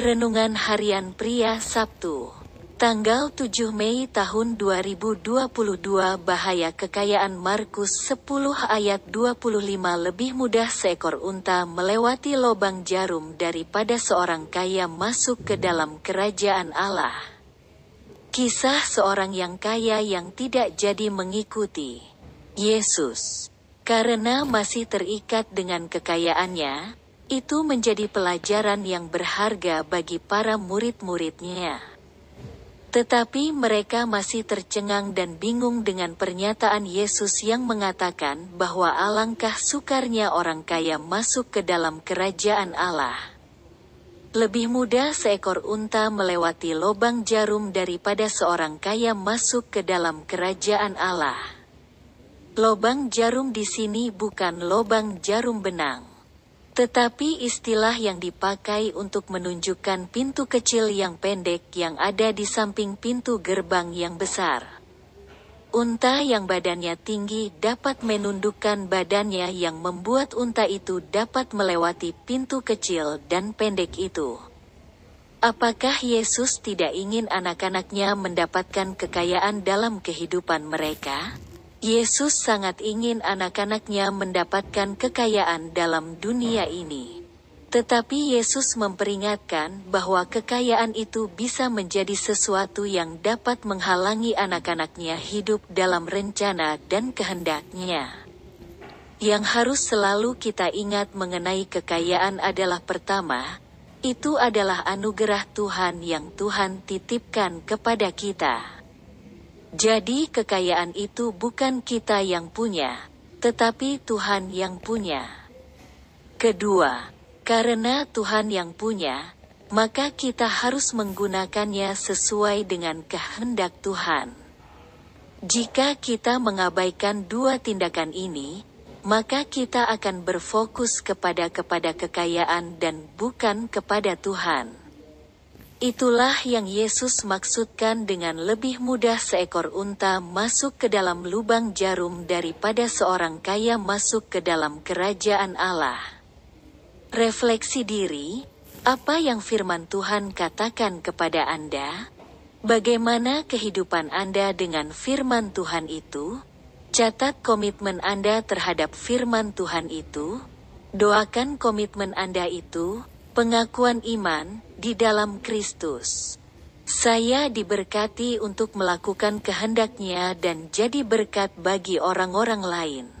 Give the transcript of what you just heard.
Renungan Harian Pria Sabtu Tanggal 7 Mei tahun 2022 Bahaya Kekayaan Markus 10 ayat 25 Lebih mudah seekor unta melewati lubang jarum daripada seorang kaya masuk ke dalam kerajaan Allah. Kisah seorang yang kaya yang tidak jadi mengikuti Yesus. Karena masih terikat dengan kekayaannya, itu menjadi pelajaran yang berharga bagi para murid-muridnya. Tetapi mereka masih tercengang dan bingung dengan pernyataan Yesus yang mengatakan bahwa alangkah sukarnya orang kaya masuk ke dalam kerajaan Allah. Lebih mudah seekor unta melewati lubang jarum daripada seorang kaya masuk ke dalam kerajaan Allah. Lobang jarum di sini bukan lobang jarum benang. Tetapi istilah yang dipakai untuk menunjukkan pintu kecil yang pendek yang ada di samping pintu gerbang yang besar. Unta yang badannya tinggi dapat menundukkan badannya yang membuat unta itu dapat melewati pintu kecil dan pendek itu. Apakah Yesus tidak ingin anak-anaknya mendapatkan kekayaan dalam kehidupan mereka? Yesus sangat ingin anak-anaknya mendapatkan kekayaan dalam dunia ini. Tetapi Yesus memperingatkan bahwa kekayaan itu bisa menjadi sesuatu yang dapat menghalangi anak-anaknya hidup dalam rencana dan kehendaknya. Yang harus selalu kita ingat mengenai kekayaan adalah pertama, itu adalah anugerah Tuhan yang Tuhan titipkan kepada kita. Jadi kekayaan itu bukan kita yang punya, tetapi Tuhan yang punya. Kedua, karena Tuhan yang punya, maka kita harus menggunakannya sesuai dengan kehendak Tuhan. Jika kita mengabaikan dua tindakan ini, maka kita akan berfokus kepada kepada kekayaan dan bukan kepada Tuhan. Itulah yang Yesus maksudkan dengan lebih mudah seekor unta masuk ke dalam lubang jarum daripada seorang kaya masuk ke dalam kerajaan Allah. Refleksi diri, apa yang firman Tuhan katakan kepada Anda? Bagaimana kehidupan Anda dengan firman Tuhan itu? Catat komitmen Anda terhadap firman Tuhan itu. Doakan komitmen Anda itu, pengakuan iman, di dalam Kristus. Saya diberkati untuk melakukan kehendaknya dan jadi berkat bagi orang-orang lain.